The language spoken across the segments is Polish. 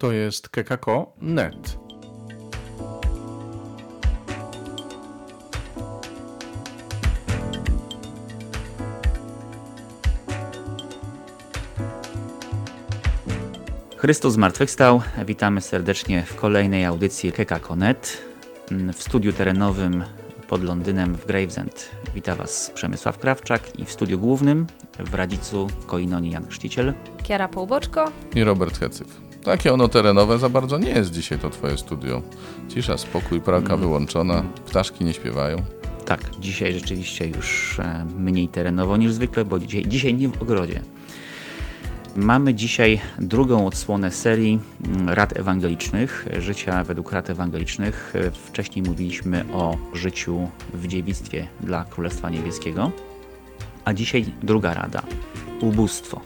To jest kekako.net. Chrystus zmartwychwstał. Witamy serdecznie w kolejnej audycji Kekako.net. W studiu terenowym pod Londynem w Gravesend wita Was Przemysław Krawczak i w studiu głównym w Radzicu Koinonii Jan Chrzciciel. Kiara Połboczko. I Robert Hecyk. Takie ono terenowe za bardzo nie jest dzisiaj to twoje studio. Cisza, spokój, pralka wyłączona, ptaszki nie śpiewają. Tak, dzisiaj rzeczywiście już e, mniej terenowo niż zwykle, bo dzisiaj, dzisiaj nie w ogrodzie. Mamy dzisiaj drugą odsłonę serii mm, Rad Ewangelicznych, życia według Rad Ewangelicznych. Wcześniej mówiliśmy o życiu w dziewictwie dla Królestwa Niebieskiego, a dzisiaj druga rada ubóstwo.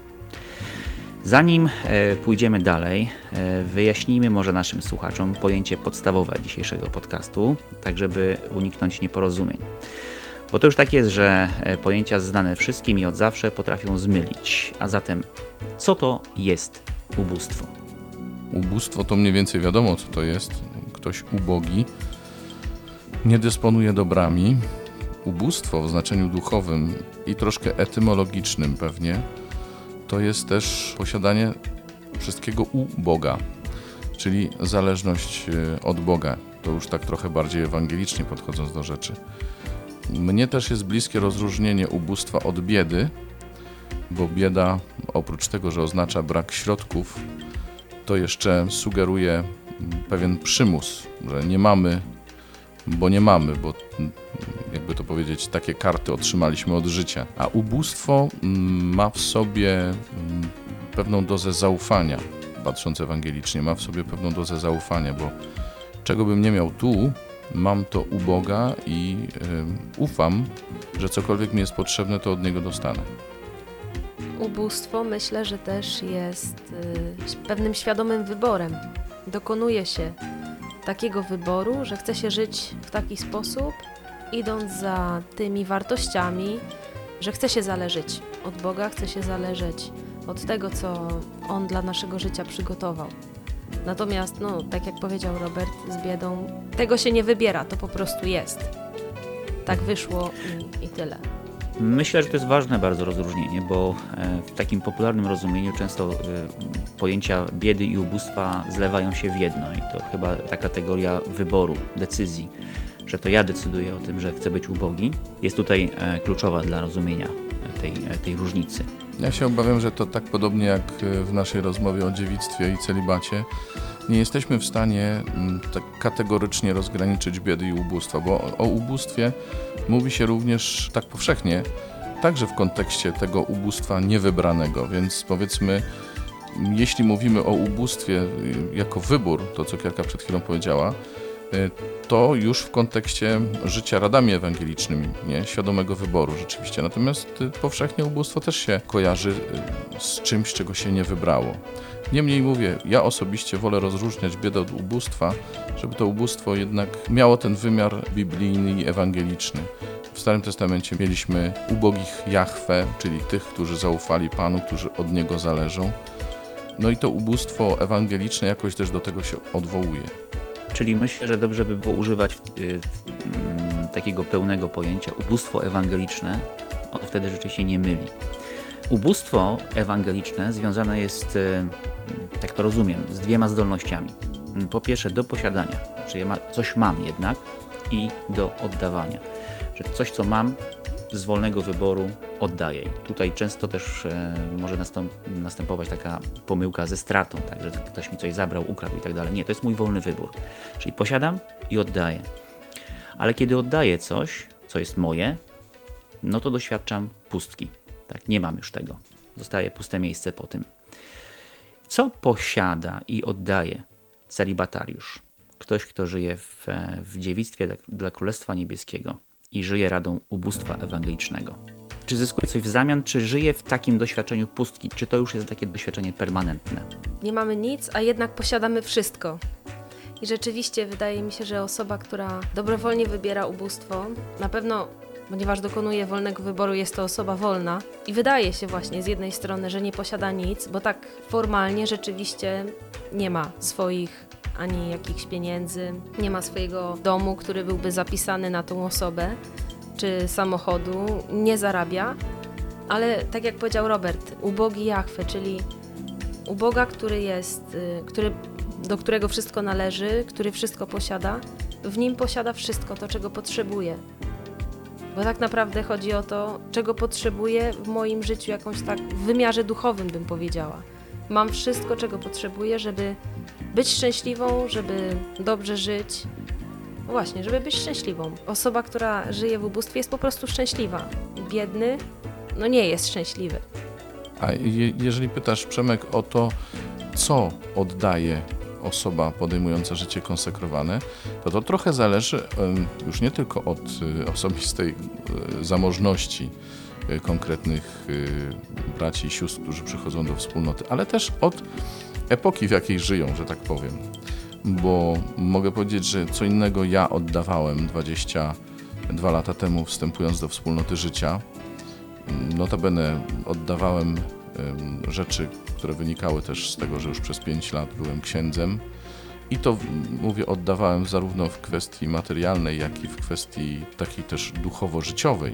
Zanim e, pójdziemy dalej, e, wyjaśnijmy może naszym słuchaczom pojęcie podstawowe dzisiejszego podcastu, tak żeby uniknąć nieporozumień. Bo to już tak jest, że e, pojęcia znane wszystkim i od zawsze potrafią zmylić. A zatem, co to jest ubóstwo? Ubóstwo to mniej więcej wiadomo, co to jest. Ktoś ubogi, nie dysponuje dobrami. Ubóstwo w znaczeniu duchowym i troszkę etymologicznym pewnie to jest też posiadanie wszystkiego u Boga, czyli zależność e, od Boga. To już tak trochę bardziej ewangelicznie podchodząc do rzeczy. Mnie też jest bliskie rozróżnienie ubóstwa od biedy, bo bieda oprócz tego, że oznacza brak środków, to jeszcze sugeruje pewien przymus, że nie mamy, bo nie mamy, bo jakby to powiedzieć, takie karty otrzymaliśmy od życia. A ubóstwo mm, ma w sobie mm, pewną dozę zaufania, patrząc ewangelicznie, ma w sobie pewną dozę zaufania, bo czego bym nie miał tu, mam to u Boga i ufam, że cokolwiek mi jest potrzebne, to od Niego dostanę. Ubóstwo myślę, że też jest y, pewnym świadomym wyborem. Dokonuje się takiego wyboru, że chce się żyć w taki sposób, idąc za tymi wartościami, że chce się zależeć od Boga, chce się zależeć od tego, co On dla naszego życia przygotował. Natomiast, no, tak jak powiedział Robert, z biedą tego się nie wybiera, to po prostu jest. Tak wyszło i, i tyle. Myślę, że to jest ważne bardzo rozróżnienie, bo e, w takim popularnym rozumieniu często e, pojęcia biedy i ubóstwa zlewają się w jedno i to chyba ta kategoria wyboru, decyzji, że to ja decyduję o tym, że chcę być ubogi, jest tutaj e, kluczowa dla rozumienia tej, tej różnicy. Ja się obawiam, że to tak podobnie jak w naszej rozmowie o dziewictwie i celibacie, nie jesteśmy w stanie mm, tak kategorycznie rozgraniczyć biedy i ubóstwa, bo o ubóstwie mówi się również tak powszechnie, także w kontekście tego ubóstwa niewybranego, więc powiedzmy, jeśli mówimy o ubóstwie y, jako wybór, to co Kiarka przed chwilą powiedziała, to już w kontekście życia radami ewangelicznymi, nie? świadomego wyboru rzeczywiście. Natomiast y, powszechnie ubóstwo też się kojarzy z czymś, czego się nie wybrało. Niemniej mówię, ja osobiście wolę rozróżniać biedę od ubóstwa, żeby to ubóstwo jednak miało ten wymiar biblijny i ewangeliczny. W Starym Testamencie mieliśmy ubogich Jahwe, czyli tych, którzy zaufali Panu, którzy od Niego zależą. No i to ubóstwo ewangeliczne jakoś też do tego się odwołuje. Czyli myślę, że dobrze by było używać y, mm, takiego pełnego pojęcia ubóstwo ewangeliczne, ono wtedy rzeczywiście nie myli. Ubóstwo ewangeliczne związane jest, y, tak to rozumiem, z dwiema zdolnościami. Po pierwsze do posiadania, czyli coś mam jednak i do oddawania. Że coś, co mam, z wolnego wyboru oddaję. I tutaj często też e, może następować taka pomyłka ze stratą, tak, że ktoś mi coś zabrał, ukradł i tak dalej. Nie, to jest mój wolny wybór. Czyli posiadam i oddaję. Ale kiedy oddaję coś, co jest moje, no to doświadczam pustki. Tak, nie mam już tego. Zostaje puste miejsce po tym. Co posiada i oddaje celibatariusz? Ktoś, kto żyje w, w dziewictwie dla, dla Królestwa Niebieskiego i żyje radą ubóstwa ewangelicznego. Czy zyskuje coś w zamian, czy żyje w takim doświadczeniu pustki? Czy to już jest takie doświadczenie permanentne? Nie mamy nic, a jednak posiadamy wszystko. I rzeczywiście wydaje mi się, że osoba, która dobrowolnie wybiera ubóstwo, na pewno ponieważ dokonuje wolnego wyboru, jest to osoba wolna i wydaje się właśnie z jednej strony, że nie posiada nic, bo tak formalnie rzeczywiście nie ma swoich ani jakichś pieniędzy, nie ma swojego domu, który byłby zapisany na tą osobę, czy samochodu, nie zarabia, ale tak jak powiedział Robert, ubogi Jachwę, czyli u Boga, który jest, y, który, do którego wszystko należy, który wszystko posiada, w nim posiada wszystko to, czego potrzebuje. Bo tak naprawdę chodzi o to, czego potrzebuję w moim życiu, jakąś tak w wymiarze duchowym bym powiedziała. Mam wszystko, czego potrzebuję, żeby być szczęśliwą, żeby dobrze żyć. No Właśnie, żeby być szczęśliwą. Osoba, która żyje w ubóstwie, jest po prostu szczęśliwa. Biedny, no nie jest szczęśliwy. A je, jeżeli pytasz Przemek o to, co oddaje osoba podejmująca życie konsekrowane, to to trochę zależy już nie tylko od y, osobistej y, zamożności y, konkretnych braci i sióstr, którzy przychodzą do wspólnoty, ale też od epoki, w jakiej żyją, że tak powiem. Bo mogę powiedzieć, że co innego ja oddawałem 22 lata temu, wstępując do wspólnoty życia, Notabene oddawałem em, rzeczy, które wynikały też z tego, że już przez 5 lat byłem księdzem. I to mówię, oddawałem zarówno w kwestii materialnej, jak i w kwestii takiej też duchowo-życiowej,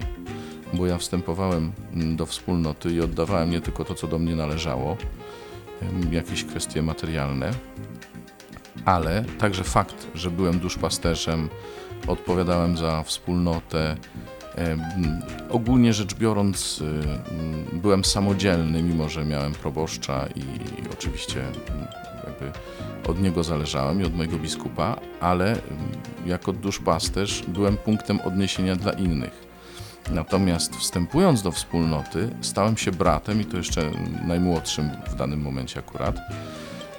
bo ja wstępowałem mm, do wspólnoty i oddawałem nie tylko to, co do mnie należało, jakieś kwestie materialne, ale także fakt, że byłem duszpasterzem, odpowiadałem za wspólnotę, Ogólnie rzecz biorąc, y, byłem samodzielny, mimo że miałem proboszcza i oczywiście jakby od niego zależałem i od mojego biskupa, ale jako duszpasterz byłem punktem odniesienia dla innych. Natomiast wstępując do wspólnoty, stałem się bratem i to jeszcze najmłodszym w danym momencie akurat,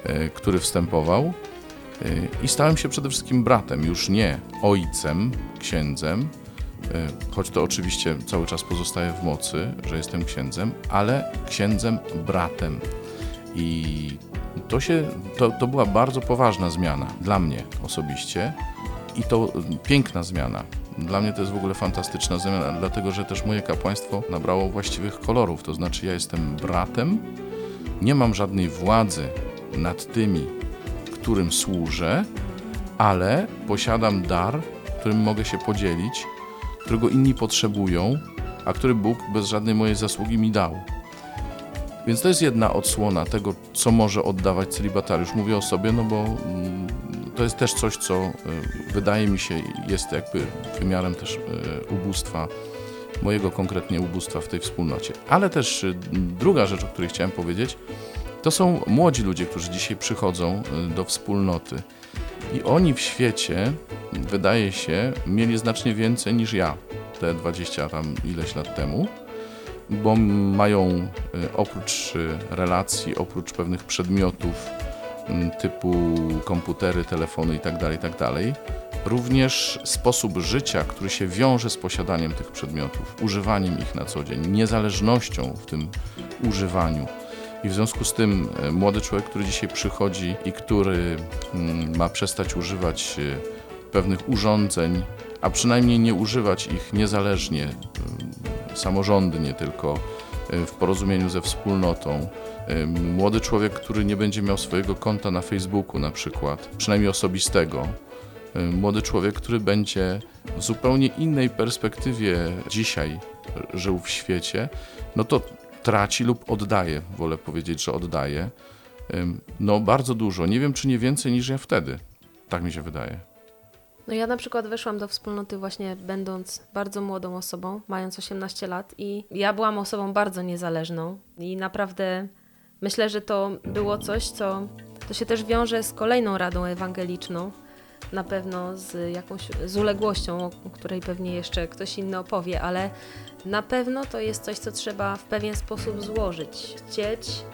e, który wstępował. e, I stałem się przede wszystkim bratem, już nie ojcem, księdzem, choć to oczywiście cały czas pozostaje w mocy, że jestem księdzem, ale księdzem bratem. I to, się, to, to była bardzo poważna zmiana dla mnie osobiście i to mm, piękna zmiana. Dla mnie to jest w ogóle fantastyczna zmiana, dlatego że też moje kapłaństwo nabrało właściwych kolorów. To znaczy, ja jestem bratem, nie mam żadnej władzy nad tymi, którym służę, ale posiadam dar, którym mogę się podzielić którego inni potrzebują, a który Bóg bez żadnej mojej zasługi mi dał. Więc to jest jedna odsłona tego, co może oddawać celibatariusz. Mówię o sobie, no bo mm, to jest też coś, co y, wydaje mi się jest jakby wymiarem też y, ubóstwa, mojego konkretnie ubóstwa w tej wspólnocie. Ale też y, druga rzecz, o której chciałem powiedzieć, to są młodzi ludzie, którzy dzisiaj przychodzą do wspólnoty. I oni w świecie, wydaje się, mieli znacznie więcej niż ja, te 20 tam ileś lat temu, bo mają y, oprócz y, relacji, oprócz pewnych przedmiotów mm, typu komputery, telefony itd., itd., również sposób życia, który się wiąże z posiadaniem tych przedmiotów, używaniem ich na co dzień, niezależnością w tym używaniu. I w związku z tym e, młody człowiek, który dzisiaj przychodzi i który mm, ma przestać używać e, pewnych urządzeń, a przynajmniej nie używać ich niezależnie, mm, samorządnie, tylko e, w porozumieniu ze wspólnotą. E, Młody człowiek, który nie będzie miał swojego konta na Facebooku na przykład, przynajmniej osobistego. E, Młody człowiek, który będzie w zupełnie innej perspektywie dzisiaj żył w świecie, no to traci lub oddaje, wolę powiedzieć, że oddaje. No bardzo dużo, nie wiem czy nie więcej niż ja wtedy, tak mi się wydaje. No ja na przykład weszłam do wspólnoty właśnie będąc bardzo młodą osobą, mając 18 lat i ja byłam osobą bardzo niezależną i naprawdę myślę, że to było coś, co to się też wiąże z kolejną radą ewangeliczną, na pewno z jakąś z uległością, o której pewnie jeszcze ktoś inny opowie, ale na pewno to jest coś, co trzeba w pewien sposób złożyć, chcieć,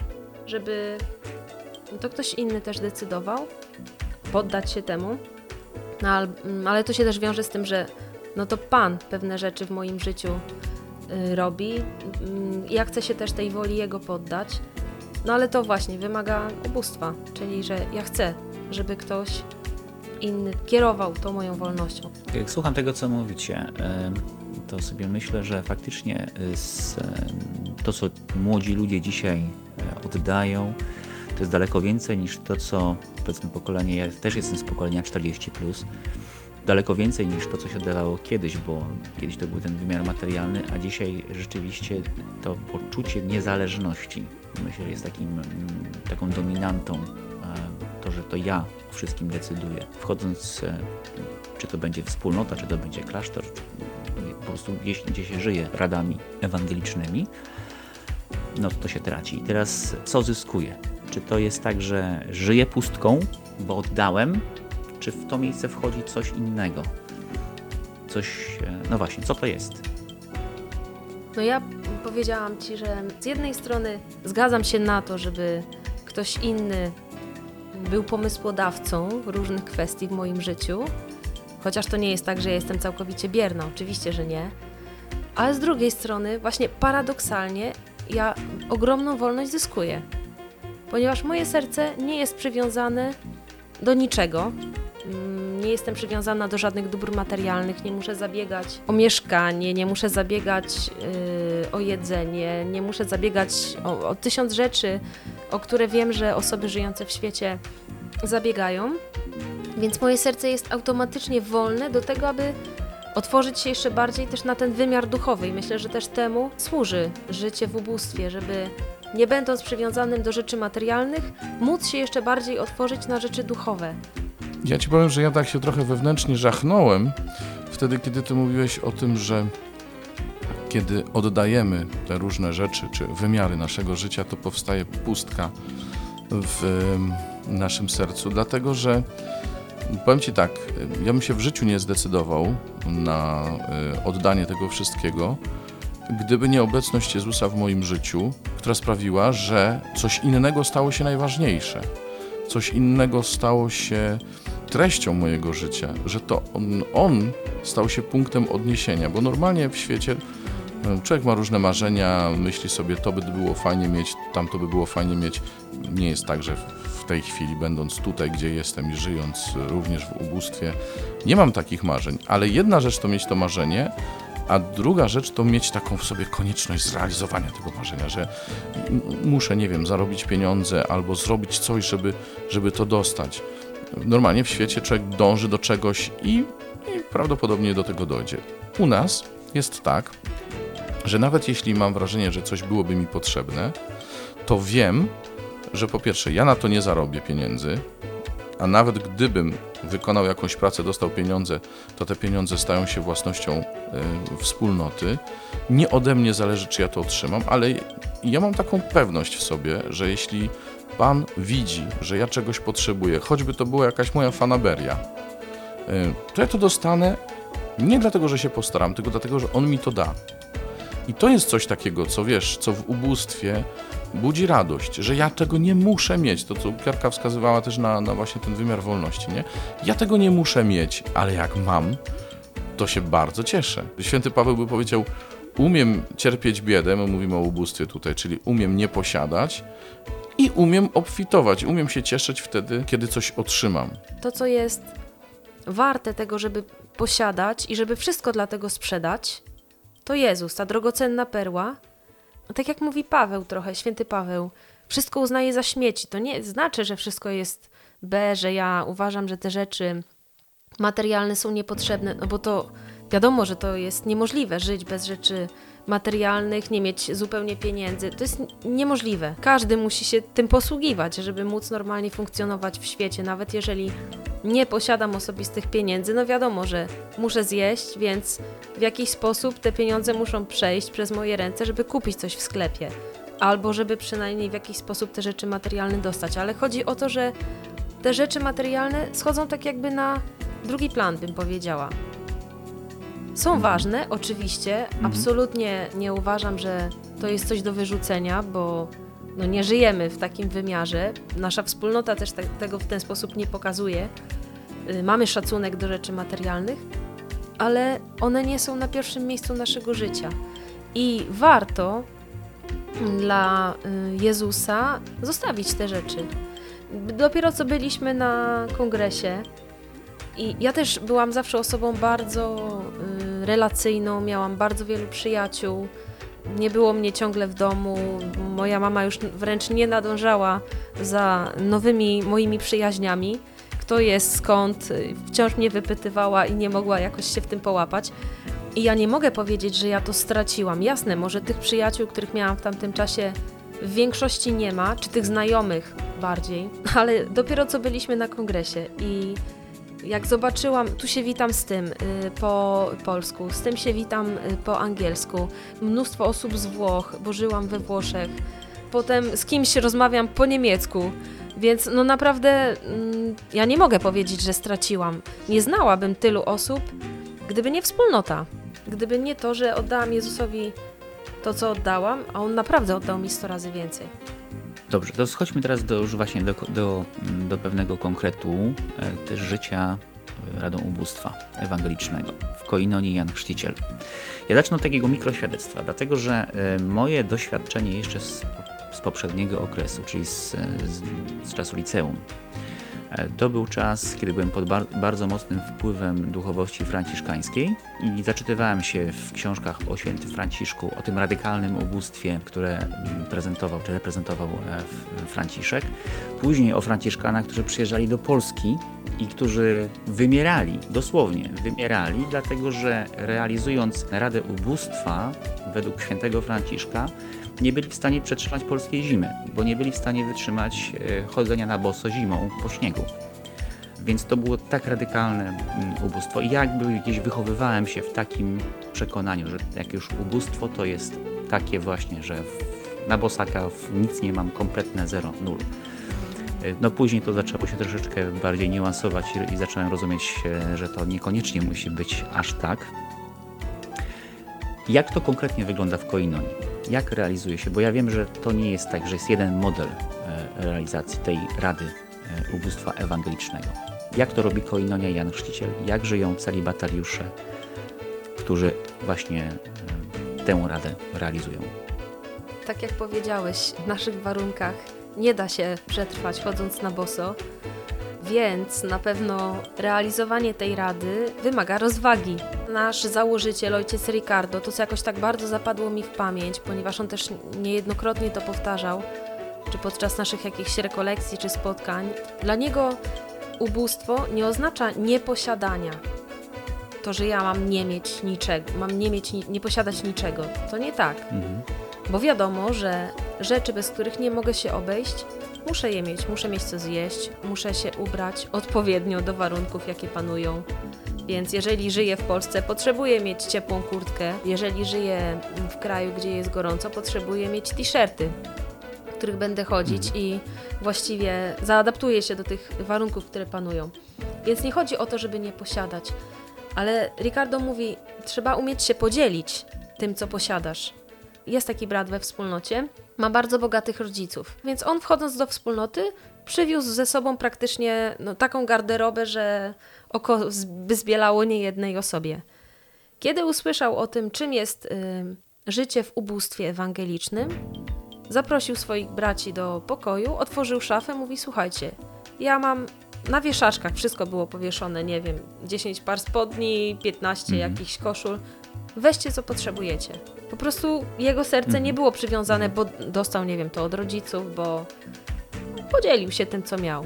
żeby to ktoś inny też decydował, poddać się temu. No, mm, ale to się też wiąże z tym, że no to Pan pewne rzeczy w moim życiu y, robi. Mm, Ja chcę się też tej woli Jego poddać. No ale to właśnie wymaga ubóstwa, czyli że ja chcę, żeby ktoś inny kierował tą moją wolnością. Jak słucham tego, co mówicie, to sobie myślę, że faktycznie em, to, co młodzi ludzie dzisiaj e, oddają, to jest daleko więcej niż to, co powiedzmy pokolenie, ja też jestem z pokolenia 40+, plus, daleko więcej niż to, co się oddawało kiedyś, bo kiedyś to był ten wymiar materialny, a dzisiaj rzeczywiście to poczucie niezależności, myślę, jest takim, taką dominantą, e, to, że to ja o wszystkim decyduję. Wchodząc, e, czy to będzie wspólnota, czy to będzie klasztor, czy po prostu gdzieś, gdzie się żyje radami ewangelicznymi, no to to się traci. I teraz co zyskuję? Czy to jest tak, że żyję pustką, bo oddałem, czy w to miejsce wchodzi coś innego? Coś, e, no właśnie, co to jest? No ja powiedziałam Ci, że z jednej strony zgadzam się na to, żeby ktoś inny był pomysłodawcą różnych kwestii w moim życiu, chociaż to nie jest tak, że ja jestem całkowicie bierna, oczywiście, że nie. Ale z drugiej strony, właśnie paradoksalnie, ja ogromną wolność zyskuję, ponieważ moje serce nie jest przywiązane do niczego. Nie jestem przywiązana do żadnych dóbr materialnych, nie muszę zabiegać o mieszkanie, nie muszę zabiegać yy, o jedzenie, nie muszę zabiegać o, o tysiąc rzeczy, o które wiem, że osoby żyjące w świecie zabiegają. Więc moje serce jest automatycznie wolne do tego, aby otworzyć się jeszcze bardziej też na ten wymiar duchowy. I myślę, że też temu służy życie w ubóstwie, żeby nie będąc przywiązanym do rzeczy materialnych, móc się jeszcze bardziej otworzyć na rzeczy duchowe. Ja ci powiem, że ja tak się trochę wewnętrznie żachnąłem wtedy, kiedy ty mówiłeś o tym, że kiedy oddajemy te różne rzeczy czy wymiary naszego życia, to powstaje pustka w naszym sercu, dlatego że powiem ci tak, ja bym się w życiu nie zdecydował na e, oddanie tego wszystkiego, gdyby nie obecność Jezusa w moim życiu, która sprawiła, że coś innego stało się najważniejsze. Coś innego stało się treścią mojego życia, że to on, on stał się punktem odniesienia, bo normalnie w świecie e, człowiek ma różne marzenia, myśli sobie, to by było fajnie mieć, tam to by było fajnie mieć. Nie jest tak, że w tej chwili, będąc tutaj, gdzie jestem i żyjąc również w ubóstwie, nie mam takich marzeń, ale jedna rzecz to mieć to marzenie, a druga rzecz to mieć taką w sobie konieczność zrealizowania tego marzenia, że muszę, nie wiem, zarobić pieniądze albo zrobić coś, żeby, żeby to dostać. Normalnie w świecie człowiek dąży do czegoś i, i prawdopodobnie do tego dojdzie. U nas jest tak, że nawet jeśli mam wrażenie, że coś byłoby mi potrzebne, to wiem, że po pierwsze ja na to nie zarobię pieniędzy, a nawet gdybym wykonał jakąś pracę, dostał pieniądze, to te pieniądze stają się własnością e, wspólnoty. Nie ode mnie zależy, czy ja to otrzymam, ale ja mam taką pewność w sobie, że jeśli Pan widzi, że ja czegoś potrzebuję, choćby to była jakaś moja fanaberia, y, to ja to dostanę nie dlatego, że się postaram, tylko dlatego, że On mi to da. I to jest coś takiego, co wiesz, co w ubóstwie budzi radość, że ja tego nie muszę mieć. To, co Piarka wskazywała też na, na właśnie ten wymiar wolności, nie? Ja tego nie muszę mieć, ale jak mam, to się bardzo cieszę. Święty Paweł by powiedział, umiem cierpieć biedę, my mówimy o ubóstwie tutaj, czyli umiem nie posiadać, i umiem obfitować, umiem się cieszyć wtedy, kiedy coś otrzymam. To, co jest warte tego, żeby posiadać i żeby wszystko dla tego sprzedać, to Jezus, ta drogocenna perła. Tak jak mówi Paweł trochę, święty Paweł, wszystko uznaje za śmieci. To nie znaczy, że wszystko jest B, że ja uważam, że te rzeczy materialne są niepotrzebne, no bo to wiadomo, że to jest niemożliwe żyć bez rzeczy materialnych, nie mieć zupełnie pieniędzy. To jest niemożliwe. Każdy musi się tym posługiwać, żeby móc normalnie funkcjonować w świecie, nawet jeżeli nie posiadam osobistych pieniędzy, no wiadomo, że muszę zjeść, więc w jakiś sposób te pieniądze muszą przejść przez moje ręce, żeby kupić coś w sklepie. Albo żeby przynajmniej w jakiś sposób te rzeczy materialne dostać. Ale chodzi o to, że te rzeczy materialne schodzą tak jakby na drugi plan, bym powiedziała. Są ważne, oczywiście. Absolutnie nie uważam, że to jest coś do wyrzucenia, bo no nie żyjemy w takim wymiarze. Nasza wspólnota też te, tego w ten sposób nie pokazuje. Y, Mamy szacunek do rzeczy materialnych, ale one nie są na pierwszym miejscu naszego życia. I warto dla y, Jezusa zostawić te rzeczy. Dopiero co byliśmy na kongresie i ja też byłam zawsze osobą bardzo y, relacyjną, miałam bardzo wielu przyjaciół. Nie było mnie ciągle w domu. Moja mama już wręcz nie nadążała za nowymi moimi przyjaźniami. Kto jest, skąd, wciąż mnie wypytywała i nie mogła jakoś się w tym połapać. I ja nie mogę powiedzieć, że ja to straciłam. Jasne, może tych przyjaciół, których miałam w tamtym czasie, w większości nie ma, czy tych znajomych bardziej, ale dopiero co byliśmy na kongresie i jak zobaczyłam, tu się witam z tym y, po polsku, z tym się witam y, po angielsku, mnóstwo osób z Włoch, bo żyłam we Włoszech, potem z kimś rozmawiam po niemiecku, więc no naprawdę mm, ja nie mogę powiedzieć, że straciłam. Nie znałabym tylu osób, gdyby nie wspólnota, gdyby nie to, że oddałam Jezusowi to, co oddałam, a On naprawdę oddał mi 100 razy więcej. Dobrze, to schodźmy teraz do, już właśnie do, do, do pewnego konkretu e, też życia e, Radą Ubóstwa Ewangelicznego w Koinonii Jan Chrzciciel. Ja zacznę od takiego mikroświadectwa, dlatego że e, moje doświadczenie jeszcze z, z poprzedniego okresu, czyli z, z, z czasu liceum, To był czas, kiedy byłem pod bar bardzo mocnym wpływem duchowości franciszkańskiej i zaczytywałem się w książkach o świętym Franciszku, o tym radykalnym ubóstwie, które mm, prezentował czy reprezentował e, Franciszek. Później o Franciszkanach, którzy przyjeżdżali do Polski i którzy wymierali, dosłownie wymierali, dlatego że realizując Radę Ubóstwa według świętego Franciszka, nie byli w stanie przetrzymać polskiej zimy, bo nie byli w stanie wytrzymać e, chodzenia na boso zimą po śniegu. Więc to było tak radykalne mm, ubóstwo. I jakby gdzieś wychowywałem się w takim przekonaniu, że jak już ubóstwo to jest takie właśnie, że na bosaka nic nie mam, kompletne zero, nul. E, No później to zaczęło się troszeczkę bardziej niuansować i, i zacząłem rozumieć, e, że to niekoniecznie musi być aż tak. Jak to konkretnie wygląda w Koinonii? Jak realizuje się? Bo ja wiem, że to nie jest tak, że jest jeden model e, realizacji tej Rady e, Ubóstwa Ewangelicznego. Jak to robi Koinonia Jan Chrzciciel? Jak żyją celibatariusze, którzy właśnie e, tę radę realizują? Tak jak powiedziałeś, w naszych warunkach nie da się przetrwać chodząc na boso, więc na pewno realizowanie tej rady wymaga rozwagi. Nasz założyciel, ojciec Ricardo, to co jakoś tak bardzo zapadło mi w pamięć, ponieważ on też niejednokrotnie to powtarzał, czy podczas naszych jakichś rekolekcji czy spotkań. Dla niego ubóstwo nie oznacza nieposiadania. To, że ja mam nie mieć niczego, mam nie mieć, ni- nie posiadać niczego. To nie tak. Mhm. Bo wiadomo, że rzeczy, bez których nie mogę się obejść, muszę je mieć, muszę mieć co zjeść, muszę się ubrać odpowiednio do warunków, jakie panują. Więc jeżeli żyję w Polsce, potrzebuję mieć ciepłą kurtkę. Jeżeli żyję w kraju, gdzie jest gorąco, potrzebuję mieć t-shirty, w których będę chodzić i właściwie zaadaptuję się do tych warunków, które panują. Więc nie chodzi o to, żeby nie posiadać, ale Ricardo mówi, trzeba umieć się podzielić tym, co posiadasz jest taki brat we wspólnocie, ma bardzo bogatych rodziców. Więc on wchodząc do wspólnoty, przywiózł ze sobą praktycznie no, taką garderobę, że oko by zbielało niejednej osobie. Kiedy usłyszał o tym, czym jest y, życie w ubóstwie ewangelicznym, zaprosił swoich braci do pokoju, otworzył szafę, mówi: Słuchajcie, ja mam na wieszaczkach wszystko było powieszone, nie wiem, 10 par spodni, 15 Mhm. jakichś koszul. Weźcie co potrzebujecie. Po prostu jego serce nie było przywiązane, bo dostał, nie wiem, to od rodziców, bo podzielił się tym, co miał.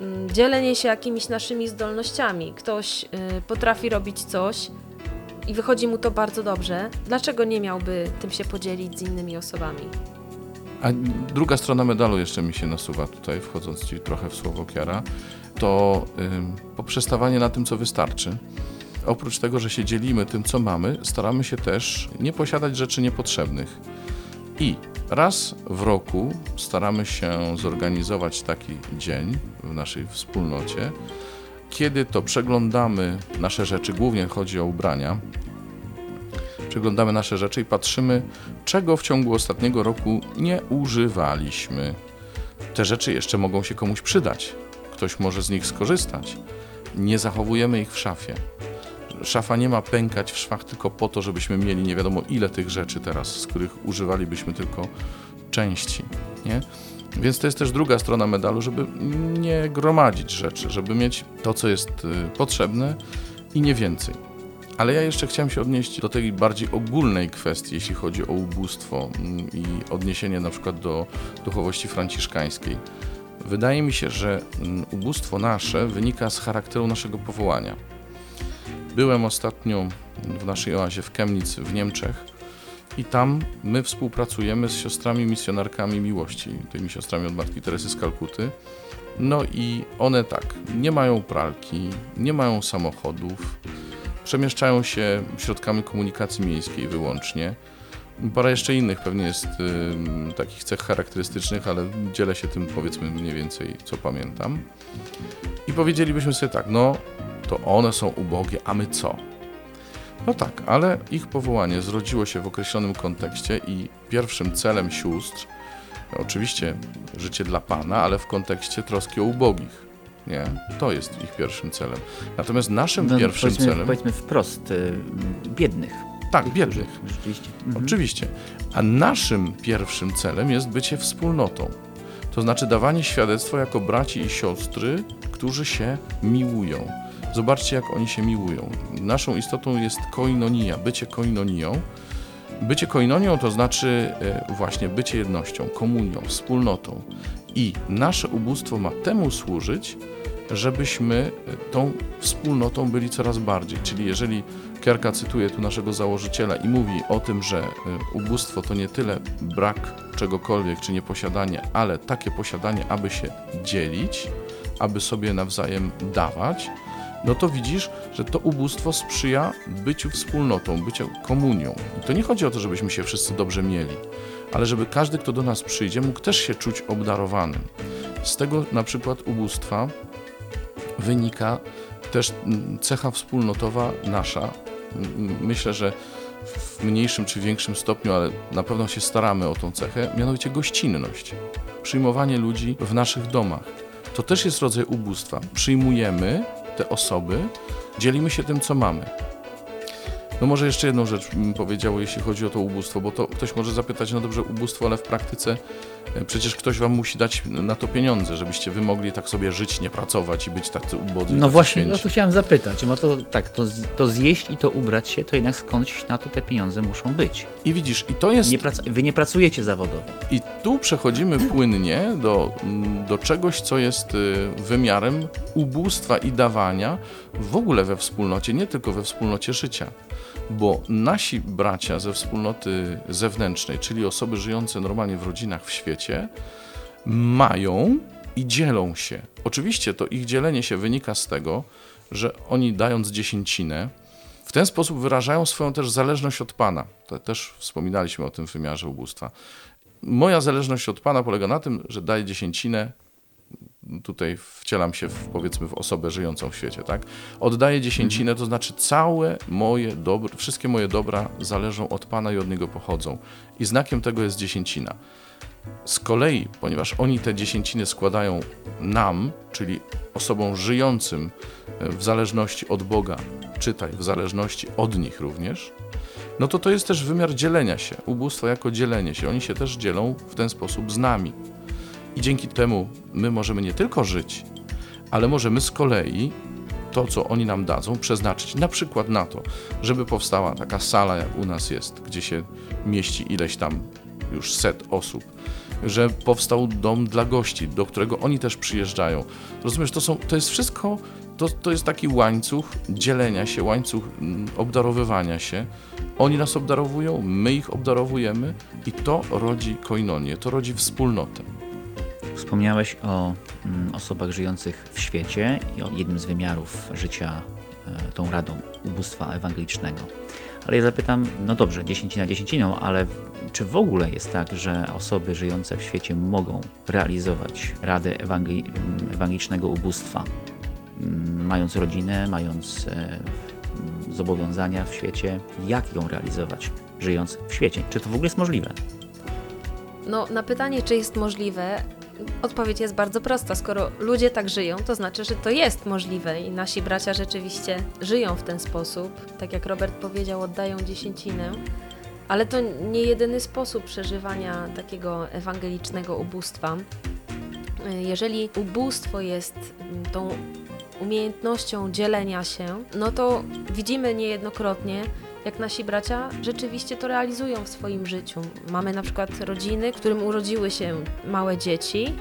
Mm, Dzielenie się jakimiś naszymi zdolnościami. Ktoś y, potrafi robić coś i wychodzi mu to bardzo dobrze. Dlaczego nie miałby tym się podzielić z innymi osobami? A druga strona medalu jeszcze mi się nasuwa tutaj, wchodząc ci trochę w słowo Kiara, to ym, poprzestawanie na tym, co wystarczy. Oprócz tego, że się dzielimy tym, co mamy, staramy się też nie posiadać rzeczy niepotrzebnych. I raz w roku staramy się zorganizować taki dzień w naszej wspólnocie, kiedy to przeglądamy nasze rzeczy, głównie chodzi o ubrania, przeglądamy nasze rzeczy i patrzymy, czego w ciągu ostatniego roku nie używaliśmy. Te rzeczy jeszcze mogą się komuś przydać. Ktoś może z nich skorzystać. Nie zachowujemy ich w szafie. Szafa nie ma pękać w szwach tylko po to, żebyśmy mieli nie wiadomo ile tych rzeczy teraz, z których używalibyśmy tylko części. Nie? Więc to jest też druga strona medalu, żeby nie gromadzić rzeczy, żeby mieć to, co jest y, potrzebne i nie więcej. Ale ja jeszcze chciałem się odnieść do tej bardziej ogólnej kwestii, jeśli chodzi o ubóstwo mm, i odniesienie na przykład do duchowości franciszkańskiej. Wydaje mi się, że mm, ubóstwo nasze wynika z charakteru naszego powołania. Byłem ostatnio w naszej oazie w Chemnitz w Niemczech i tam my współpracujemy z siostrami misjonarkami miłości, tymi siostrami od Matki Teresy z Kalkuty. No i one tak, nie mają pralki, nie mają samochodów, przemieszczają się środkami komunikacji miejskiej wyłącznie. Parę jeszcze innych pewnie jest y, takich cech charakterystycznych, ale dzielę się tym powiedzmy mniej więcej, co pamiętam. I powiedzielibyśmy sobie tak, no to one są ubogie, a my co? No tak, ale ich powołanie zrodziło się w określonym kontekście i pierwszym celem sióstr, oczywiście życie dla Pana, ale w kontekście troski o ubogich. Nie, to jest ich pierwszym celem. Natomiast naszym No, pierwszym powiedzmy, celem. Powiedzmy wprost, y, biednych. Tak, biednych. Rzeczywiście. Mhm. Oczywiście. A naszym pierwszym celem jest bycie wspólnotą. To znaczy dawanie świadectwa jako braci i siostry, którzy się miłują. Zobaczcie, jak oni się miłują. Naszą istotą jest koinonia, bycie koinonią. Bycie koinonią to znaczy e, właśnie bycie jednością, komunią, wspólnotą. I nasze ubóstwo ma temu służyć, żebyśmy e, tą wspólnotą byli coraz bardziej. Czyli jeżeli Kierka cytuje tu naszego założyciela i mówi o tym, że y, ubóstwo to nie tyle brak czegokolwiek czy nieposiadanie, ale takie posiadanie, aby się dzielić, aby sobie nawzajem dawać, no to widzisz, że to ubóstwo sprzyja byciu wspólnotą, byciu komunią. I to nie chodzi o to, żebyśmy się wszyscy dobrze mieli, ale żeby każdy, kto do nas przyjdzie, mógł też się czuć obdarowanym. Z tego na przykład ubóstwa wynika też cecha wspólnotowa nasza. Myślę, że w mniejszym czy większym stopniu, ale na pewno się staramy o tą cechę, mianowicie gościnność. Przyjmowanie ludzi w naszych domach. To też jest rodzaj ubóstwa. Przyjmujemy te osoby, dzielimy się tym, co mamy. No może jeszcze jedną rzecz bym powiedział, jeśli chodzi o to ubóstwo, bo to ktoś może zapytać, no dobrze, ubóstwo, ale w praktyce e, przecież ktoś wam musi dać na to pieniądze, żebyście wy mogli tak sobie żyć, nie pracować i być tacy ubodzy. No tacy właśnie, no to chciałem zapytać, bo to tak, to, to zjeść i to ubrać się, to jednak skądś na to te pieniądze muszą być. I widzisz, i to jest Nie wy nie pracujecie zawodowo. I tu przechodzimy płynnie do, do czegoś, co jest y, wymiarem ubóstwa i dawania w ogóle we wspólnocie, nie tylko we wspólnocie życia. Bo nasi bracia ze wspólnoty zewnętrznej, czyli osoby żyjące normalnie w rodzinach w świecie, mają i dzielą się. Oczywiście to ich dzielenie się wynika z tego, że oni dając dziesięcinę, w ten sposób wyrażają swoją też zależność od Pana. To też wspominaliśmy o tym wymiarze ubóstwa. Moja zależność od Pana polega na tym, że daję dziesięcinę, tutaj wcielam się w, powiedzmy w osobę żyjącą w świecie, tak? Oddaję dziesięcinę, to znaczy całe moje dobro, wszystkie moje dobra zależą od Pana i od Niego pochodzą. I znakiem tego jest dziesięcina. Z kolei, ponieważ oni te dziesięciny składają nam, czyli osobom żyjącym e, w zależności od Boga, czytaj, w zależności od nich również, no to to jest też wymiar dzielenia się, ubóstwo jako dzielenie się. Oni się też dzielą w ten sposób z nami. I dzięki temu my możemy nie tylko żyć, ale możemy z kolei to, co oni nam dadzą, przeznaczyć na przykład na to, żeby powstała taka sala, jak u nas jest, gdzie się mieści ileś tam już set osób, że powstał dom dla gości, do którego oni też przyjeżdżają. Rozumiesz, to, są, to jest wszystko, to, to jest taki łańcuch dzielenia się, łańcuch mm, obdarowywania się. Oni nas obdarowują, my ich obdarowujemy i to rodzi koinonię, to rodzi wspólnotę. Wspomniałeś o mm, osobach żyjących w świecie i o jednym z wymiarów życia, e, tą radą ubóstwa ewangelicznego. Ale ja zapytam, no dobrze, dziesięcina dziesięciną, ale czy w ogóle jest tak, że osoby żyjące w świecie mogą realizować radę ewangeli- mm, ewangelicznego ubóstwa, mm, mając rodzinę, mając e, zobowiązania w świecie? Jak ją realizować, żyjąc w świecie? Czy to w ogóle jest możliwe? No, na pytanie, czy jest możliwe, odpowiedź jest bardzo prosta. Skoro ludzie tak żyją, to znaczy, że to jest możliwe i nasi bracia rzeczywiście żyją w ten sposób. Tak jak Robert powiedział, oddają dziesięcinę. Ale to nie jedyny sposób przeżywania takiego ewangelicznego ubóstwa. Jeżeli ubóstwo jest mm, tą umiejętnością dzielenia się, no to widzimy niejednokrotnie, jak nasi bracia rzeczywiście to realizują w swoim życiu. Mamy na przykład rodziny, którym urodziły się małe dzieci.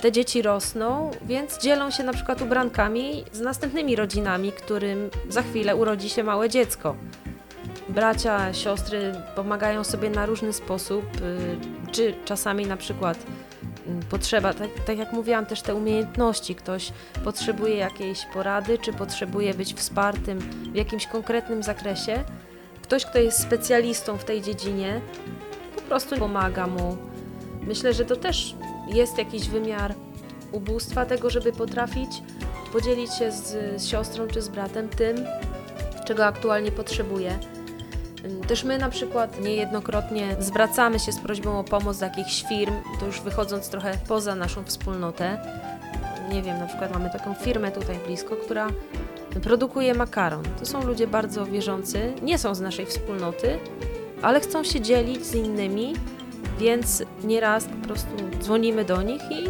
Te dzieci rosną, więc dzielą się na przykład ubrankami z następnymi rodzinami, którym za chwilę urodzi się małe dziecko. Bracia, siostry pomagają sobie na różny sposób, y, czy czasami na przykład mm, potrzeba, tak, tak jak mówiłam, też te umiejętności. Ktoś potrzebuje jakiejś porady, czy potrzebuje być wspartym w jakimś konkretnym zakresie. Ktoś, kto jest specjalistą w tej dziedzinie, po prostu pomaga mu. Myślę, że to też jest jakiś wymiar ubóstwa, tego, żeby potrafić podzielić się z, z siostrą czy z bratem tym, czego aktualnie potrzebuje. Też my na przykład niejednokrotnie zwracamy się z prośbą o pomoc do jakichś firm, to już wychodząc trochę poza naszą wspólnotę. Nie wiem, na przykład mamy taką firmę tutaj blisko, która produkuje makaron. To są ludzie bardzo wierzący, nie są z naszej wspólnoty, ale chcą się dzielić z innymi, więc nieraz po prostu dzwonimy do nich i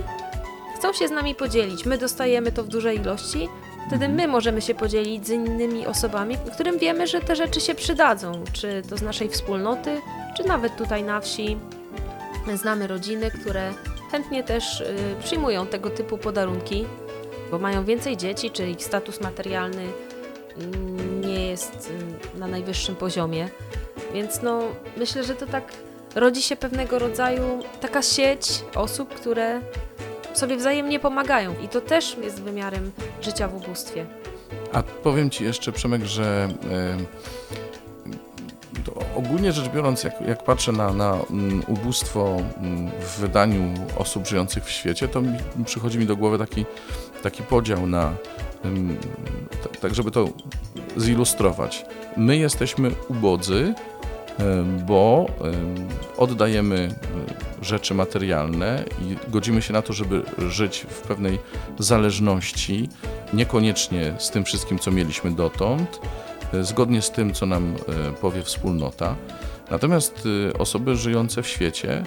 chcą się z nami podzielić. My dostajemy to w dużej ilości, wtedy my możemy się podzielić z innymi osobami, którym wiemy, że te rzeczy się przydadzą, czy to z naszej wspólnoty, czy nawet tutaj na wsi. Znamy rodziny, które chętnie też y, przyjmują tego typu podarunki, bo mają więcej dzieci, czy ich status materialny mm, nie jest y, na najwyższym poziomie. Więc no, myślę, że to tak rodzi się pewnego rodzaju taka sieć osób, które sobie wzajemnie pomagają i to też jest wymiarem życia w ubóstwie. A powiem Ci jeszcze, Przemek, że to ogólnie rzecz biorąc, jak, jak patrzę na, na mm, ubóstwo mm, w wydaniu osób żyjących w świecie, to mi, przychodzi mi do głowy taki, taki podział na, t- tak żeby to zilustrować. My jesteśmy ubodzy, em, bo em, oddajemy e, rzeczy materialne i godzimy się na to, żeby żyć w pewnej zależności, niekoniecznie z tym wszystkim, co mieliśmy dotąd, e, zgodnie z tym, co nam e, powie wspólnota. Natomiast e, osoby żyjące w świecie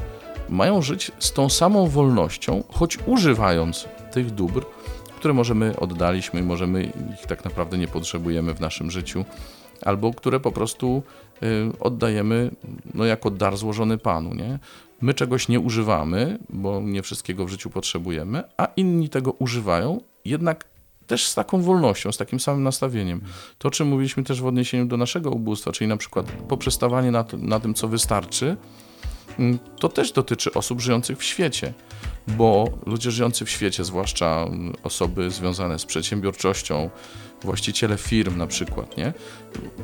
mają żyć z tą samą wolnością, choć używając tych dóbr, które możemy oddaliśmy i możemy ich tak naprawdę nie potrzebujemy w naszym życiu, albo które po prostu oddajemy no, jako dar złożony Panu. Nie? My czegoś nie używamy, bo nie wszystkiego w życiu potrzebujemy, a inni tego używają, jednak też z taką wolnością, z takim samym nastawieniem. To, o czym mówiliśmy też w odniesieniu do naszego ubóstwa, czyli na przykład poprzestawanie na, na tym, co wystarczy, mm, to też dotyczy osób żyjących w świecie, bo ludzie żyjący w świecie, zwłaszcza mm, osoby związane z przedsiębiorczością, właściciele firm na przykład, nie,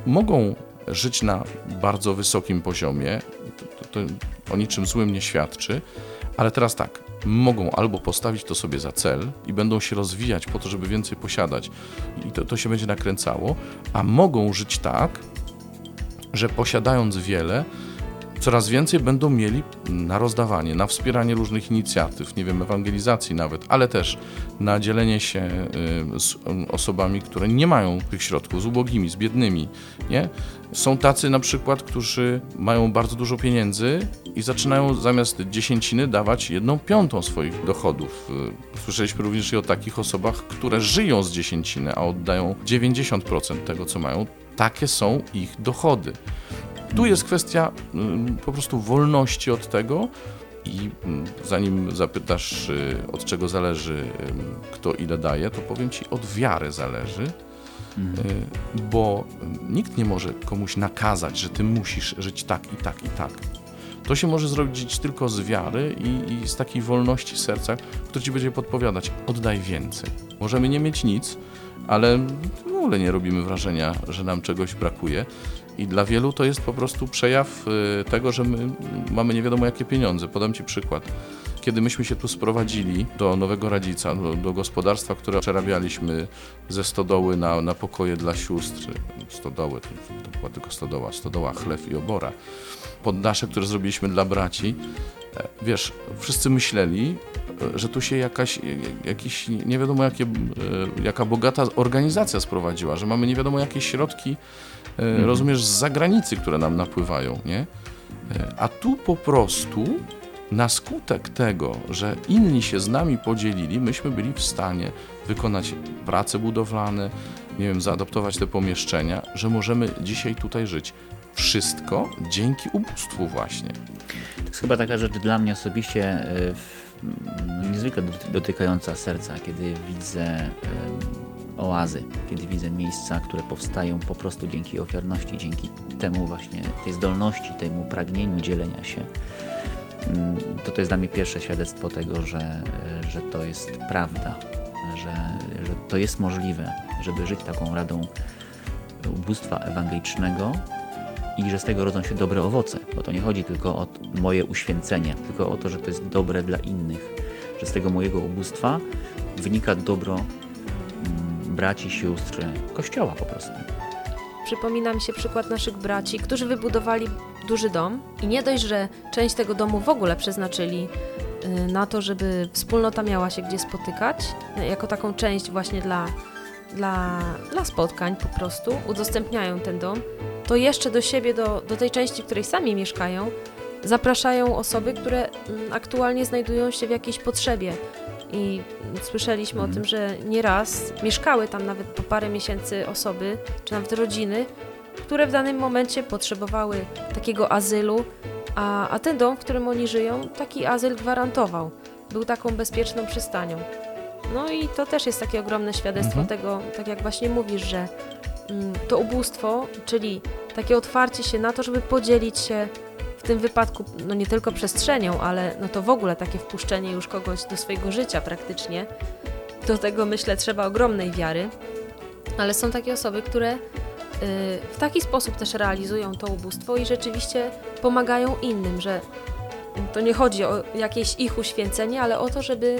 mogą żyć na bardzo wysokim poziomie, to, to, to o niczym złym nie świadczy, ale teraz tak, mogą albo postawić to sobie za cel i będą się rozwijać po to, żeby więcej posiadać. I to, to się będzie nakręcało, a mogą żyć tak, że posiadając wiele, coraz więcej będą mieli na rozdawanie, na wspieranie różnych inicjatyw, nie wiem, ewangelizacji nawet, ale też na dzielenie się y, z y, osobami, które nie mają tych środków, z ubogimi, z biednymi, nie? Są tacy na przykład, którzy mają bardzo dużo pieniędzy i zaczynają zamiast dziesięciny dawać jedną piątą swoich dochodów. Y, Słyszeliśmy również i o takich osobach, które żyją z dziesięciny, a oddają 90% tego, co mają. Takie są ich dochody. Tu jest kwestia ym, po prostu wolności od tego i ym, zanim zapytasz, y, od czego zależy, ym, kto ile daje, to powiem ci, od wiary zależy, y, bo nikt nie może komuś nakazać, że ty musisz żyć tak i tak i tak. To się może zrobić tylko z wiary i, i z takiej wolności serca, który ci będzie podpowiadać, oddaj więcej. Możemy nie mieć nic, ale w ogóle nie robimy wrażenia, że nam czegoś brakuje. I dla wielu to jest po prostu przejaw y, tego, że my mamy nie wiadomo jakie pieniądze. Podam Ci przykład. Kiedy myśmy się tu sprowadzili do Nowego Radzica, do, do gospodarstwa, które przerabialiśmy ze stodoły na, na pokoje dla sióstr, stodoły, to, to była tylko stodoła, stodoła, chlew i obora, poddasze, które zrobiliśmy dla braci, e, wiesz, wszyscy myśleli, e, że tu się jakaś, jakiś, nie wiadomo jakie, e, jaka bogata organizacja sprowadziła, że mamy nie wiadomo jakie środki, e, rozumiesz, z zagranicy, które nam napływają, nie? E, A tu po prostu na skutek tego, że inni się z nami podzielili, myśmy byli w stanie wykonać prace budowlane, nie wiem, zaadoptować te pomieszczenia, że możemy dzisiaj tutaj żyć. Wszystko dzięki ubóstwu właśnie. To jest chyba taka rzecz dla mnie osobiście e, no, niezwykle doty- dotykająca serca, kiedy widzę em, oazy, kiedy widzę miejsca, które powstają po prostu dzięki ofiarności, dzięki temu właśnie, tej zdolności, temu pragnieniu dzielenia się. To to jest dla mnie pierwsze świadectwo tego, że, że to jest prawda, że, że to jest możliwe, żeby żyć taką radą ubóstwa ewangelicznego i że z tego rodzą się dobre owoce, bo to nie chodzi tylko o moje uświęcenie, tylko o to, że to jest dobre dla innych, że z tego mojego ubóstwa wynika dobro mm, braci, sióstr, kościoła po prostu. Przypomina mi się przykład naszych braci, którzy wybudowali duży dom i nie dość, że część tego domu w ogóle przeznaczyli y, na to, żeby wspólnota miała się gdzie spotykać, y, jako taką część właśnie dla, dla, dla spotkań po prostu, udostępniają ten dom, to jeszcze do siebie, do, do tej części, w której sami mieszkają, zapraszają osoby, które mm, aktualnie znajdują się w jakiejś potrzebie. I mm, słyszeliśmy o tym, że nieraz mieszkały tam nawet po parę miesięcy osoby, czy nawet rodziny, które w danym momencie potrzebowały takiego azylu, a, a ten dom, w którym oni żyją, taki azyl gwarantował. Był taką bezpieczną przystanią. No i to też jest takie ogromne świadectwo Mhm. tego, tak jak właśnie mówisz, że mm, to ubóstwo, czyli takie otwarcie się na to, żeby podzielić się w tym wypadku, no nie tylko przestrzenią, ale no to w ogóle takie wpuszczenie już kogoś do swojego życia praktycznie. Do tego myślę trzeba ogromnej wiary, ale są takie osoby, które w taki sposób też realizują to ubóstwo i rzeczywiście pomagają innym, że to nie chodzi o jakieś ich uświęcenie, ale o to, żeby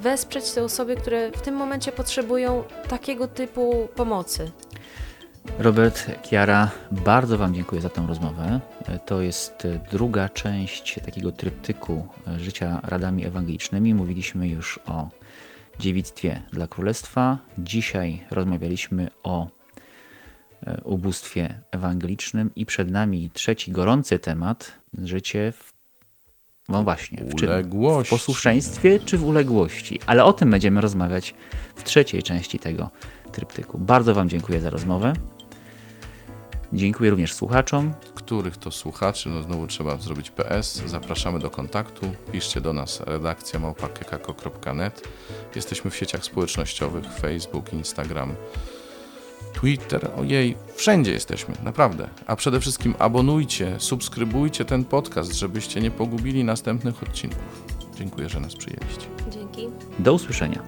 wesprzeć te osoby, które w tym momencie potrzebują takiego typu pomocy. Robert, Kiara, bardzo Wam dziękuję za tę rozmowę. To jest druga część takiego tryptyku życia radami ewangelicznymi. Mówiliśmy już o dziewictwie dla królestwa. Dzisiaj rozmawialiśmy o ubóstwie ewangelicznym i przed nami trzeci gorący temat życie w no właśnie, w czym? W posłuszeństwie czy w uległości? Ale o tym będziemy rozmawiać w trzeciej części tego tryptyku. Bardzo Wam dziękuję za rozmowę. Dziękuję również słuchaczom. których to słuchaczy, no znowu trzeba zrobić PS. Zapraszamy do kontaktu. Piszcie do nas redakcja małpa.kekako.net. Jesteśmy w sieciach społecznościowych Facebook, Instagram, Twitter. Ojej, wszędzie jesteśmy, naprawdę. A przede wszystkim abonujcie, subskrybujcie ten podcast, żebyście nie pogubili następnych odcinków. Dziękuję, że nas przyjęliście. Dzięki. Do usłyszenia.